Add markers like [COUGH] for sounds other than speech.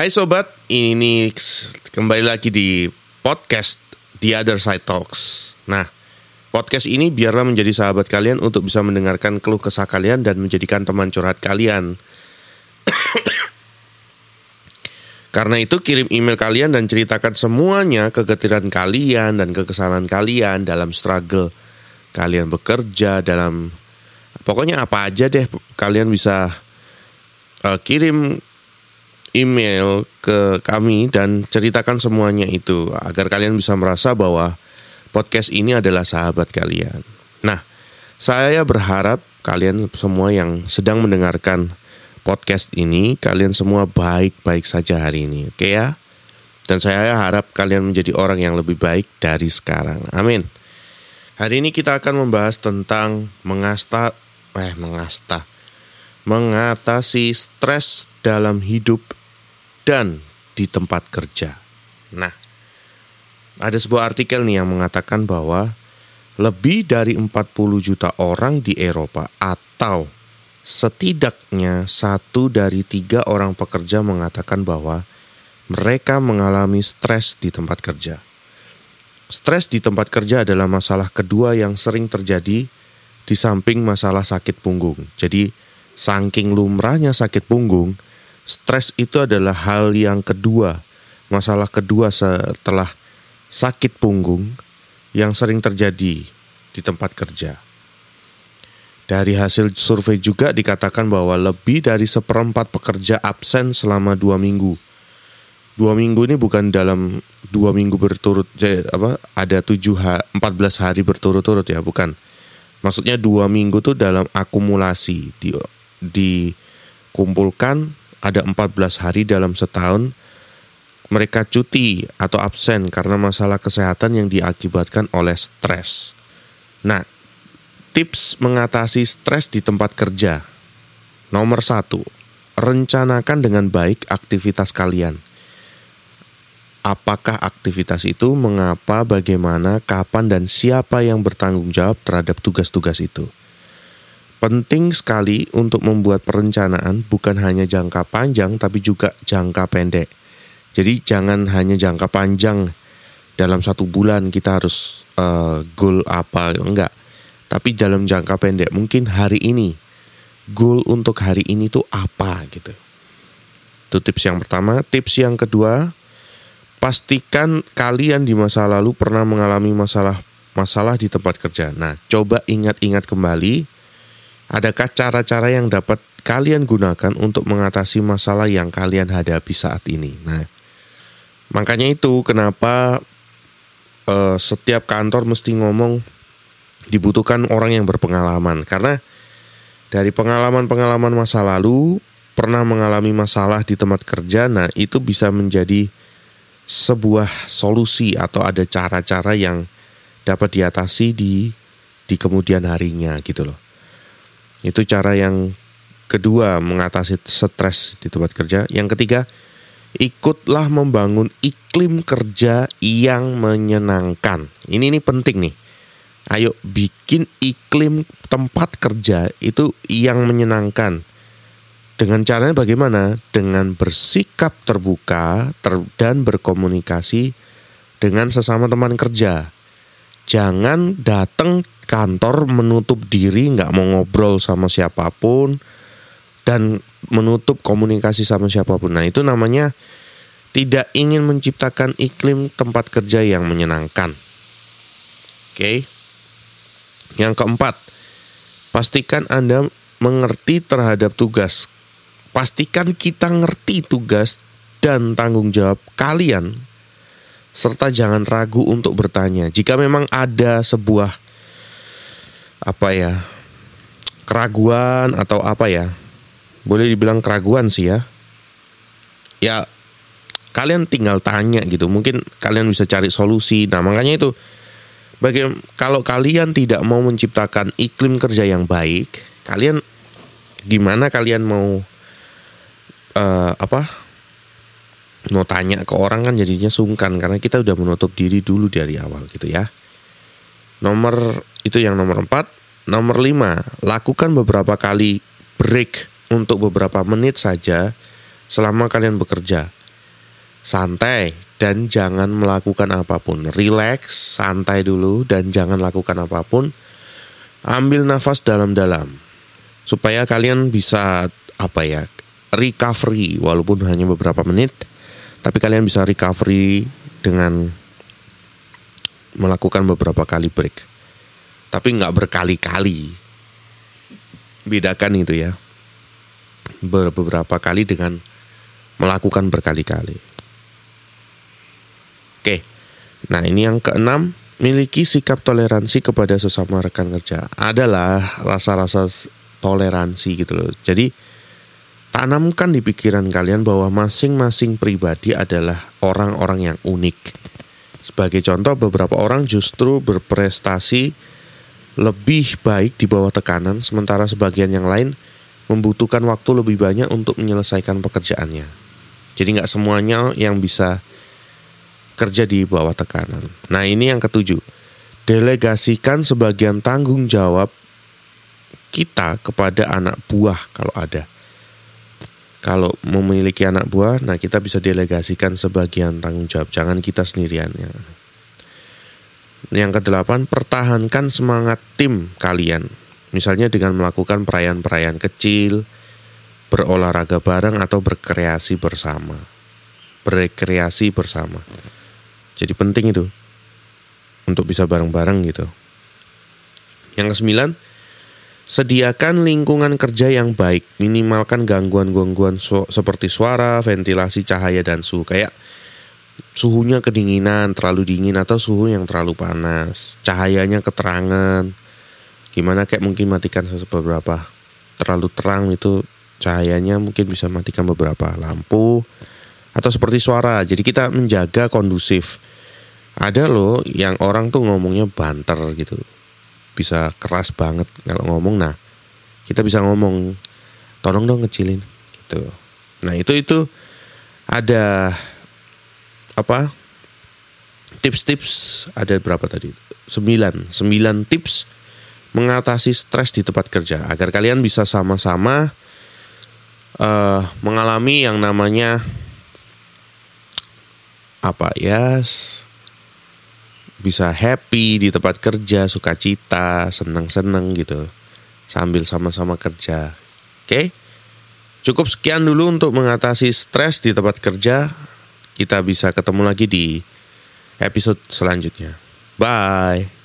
Hai sobat, ini kembali lagi di podcast The Other Side Talks. Nah, podcast ini biarlah menjadi sahabat kalian untuk bisa mendengarkan keluh kesah kalian dan menjadikan teman curhat kalian. [COUGHS] Karena itu kirim email kalian dan ceritakan semuanya kegetiran kalian dan kekesalan kalian dalam struggle kalian bekerja dalam pokoknya apa aja deh kalian bisa uh, kirim email ke kami dan ceritakan semuanya itu agar kalian bisa merasa bahwa podcast ini adalah sahabat kalian. Nah, saya berharap kalian semua yang sedang mendengarkan podcast ini, kalian semua baik-baik saja hari ini, oke ya? Dan saya harap kalian menjadi orang yang lebih baik dari sekarang. Amin. Hari ini kita akan membahas tentang mengasta eh mengasta mengatasi stres dalam hidup dan di tempat kerja. Nah, ada sebuah artikel nih yang mengatakan bahwa lebih dari 40 juta orang di Eropa atau setidaknya satu dari tiga orang pekerja mengatakan bahwa mereka mengalami stres di tempat kerja. Stres di tempat kerja adalah masalah kedua yang sering terjadi di samping masalah sakit punggung. Jadi, saking lumrahnya sakit punggung, stres itu adalah hal yang kedua, masalah kedua setelah sakit punggung yang sering terjadi di tempat kerja. Dari hasil survei juga dikatakan bahwa lebih dari seperempat pekerja absen selama dua minggu. Dua minggu ini bukan dalam dua minggu berturut, apa ada tujuh empat belas hari berturut-turut ya, bukan. Maksudnya dua minggu tuh dalam akumulasi di dikumpulkan ada 14 hari dalam setahun mereka cuti atau absen karena masalah kesehatan yang diakibatkan oleh stres. Nah, tips mengatasi stres di tempat kerja. Nomor satu, rencanakan dengan baik aktivitas kalian. Apakah aktivitas itu, mengapa, bagaimana, kapan, dan siapa yang bertanggung jawab terhadap tugas-tugas itu. Penting sekali untuk membuat perencanaan bukan hanya jangka panjang tapi juga jangka pendek. Jadi jangan hanya jangka panjang dalam satu bulan kita harus uh, goal apa enggak. Tapi dalam jangka pendek mungkin hari ini goal untuk hari ini tuh apa gitu. Itu tips yang pertama. Tips yang kedua, pastikan kalian di masa lalu pernah mengalami masalah masalah di tempat kerja. Nah, coba ingat-ingat kembali Adakah cara-cara yang dapat kalian gunakan untuk mengatasi masalah yang kalian hadapi saat ini? Nah, makanya itu kenapa uh, setiap kantor mesti ngomong dibutuhkan orang yang berpengalaman karena dari pengalaman-pengalaman masa lalu pernah mengalami masalah di tempat kerja, nah itu bisa menjadi sebuah solusi atau ada cara-cara yang dapat diatasi di di kemudian harinya gitu loh. Itu cara yang kedua mengatasi stres di tempat kerja. Yang ketiga, ikutlah membangun iklim kerja yang menyenangkan. Ini ini penting nih. Ayo bikin iklim tempat kerja itu yang menyenangkan. Dengan caranya bagaimana? Dengan bersikap terbuka ter dan berkomunikasi dengan sesama teman kerja. Jangan datang kantor menutup diri nggak mau ngobrol sama siapa pun dan menutup komunikasi sama siapa pun. Nah itu namanya tidak ingin menciptakan iklim tempat kerja yang menyenangkan. Oke. Yang keempat, pastikan Anda mengerti terhadap tugas. Pastikan kita ngerti tugas dan tanggung jawab kalian serta jangan ragu untuk bertanya. Jika memang ada sebuah apa ya keraguan atau apa ya boleh dibilang keraguan sih ya. Ya kalian tinggal tanya gitu. Mungkin kalian bisa cari solusi. Nah makanya itu bagaimana kalau kalian tidak mau menciptakan iklim kerja yang baik kalian gimana kalian mau uh, apa mau tanya ke orang kan jadinya sungkan karena kita udah menutup diri dulu dari awal gitu ya Nomor itu yang nomor empat. Nomor lima, lakukan beberapa kali break untuk beberapa menit saja selama kalian bekerja. santai dan jangan melakukan apa pun. Relax, santai dulu dan jangan lakukan apa pun. Ambil nafas dalam-dalam supaya kalian bisa apa ya recovery walaupun hanya beberapa menit tapi kalian bisa recovery dengan melakukan beberapa kali break. Tapi nggak berkali-kali. Bedakan itu ya. Beberapa kali dengan melakukan berkali-kali. Oke. Nah ini yang keenam. Miliki sikap toleransi kepada sesama rekan kerja adalah rasa-rasa toleransi gitu loh. Jadi Tanamkan di pikiran kalian bahwa masing-masing pribadi adalah orang-orang yang unik. Sebagai contoh, beberapa orang justru berprestasi lebih baik di bawah tekanan, sementara sebagian yang lain membutuhkan waktu lebih banyak untuk menyelesaikan pekerjaannya. Jadi nggak semuanya yang bisa kerja di bawah tekanan. Nah ini yang ketujuh, delegasikan sebagian tanggung jawab kita kepada anak buah kalau ada kalau memiliki anak buah, nah kita bisa delegasikan sebagian tanggung jawab, jangan kita sendirian ya. Yang kedelapan, pertahankan semangat tim kalian. Misalnya dengan melakukan perayaan-perayaan kecil, berolahraga bareng atau berkreasi bersama. Berkreasi bersama. Jadi penting itu untuk bisa bareng-bareng gitu. Yang kesembilan, Sediakan lingkungan kerja yang baik, minimalkan gangguan-gangguan su seperti suara, ventilasi, cahaya, dan suhu. Kayak suhunya kedinginan, terlalu dingin, atau suhu yang terlalu panas. Cahayanya keterangan. Gimana kayak mungkin matikan beberapa. Terlalu terang itu cahayanya mungkin bisa matikan beberapa lampu. Atau seperti suara, jadi kita menjaga kondusif. Ada loh yang orang tuh ngomongnya banter gitu bisa keras banget kalau ngomong. Nah kita bisa ngomong tolong dong ngecilin gitu. Nah itu itu ada apa tips-tips ada berapa tadi? Sembilan sembilan tips mengatasi stres di tempat kerja agar kalian bisa sama-sama uh, mengalami yang namanya apa ya bisa happy di tempat kerja, sukacita, senang-senang gitu. Sambil sama-sama kerja. Oke? Cukup sekian dulu untuk mengatasi stres di tempat kerja. Kita bisa ketemu lagi di episode selanjutnya. Bye.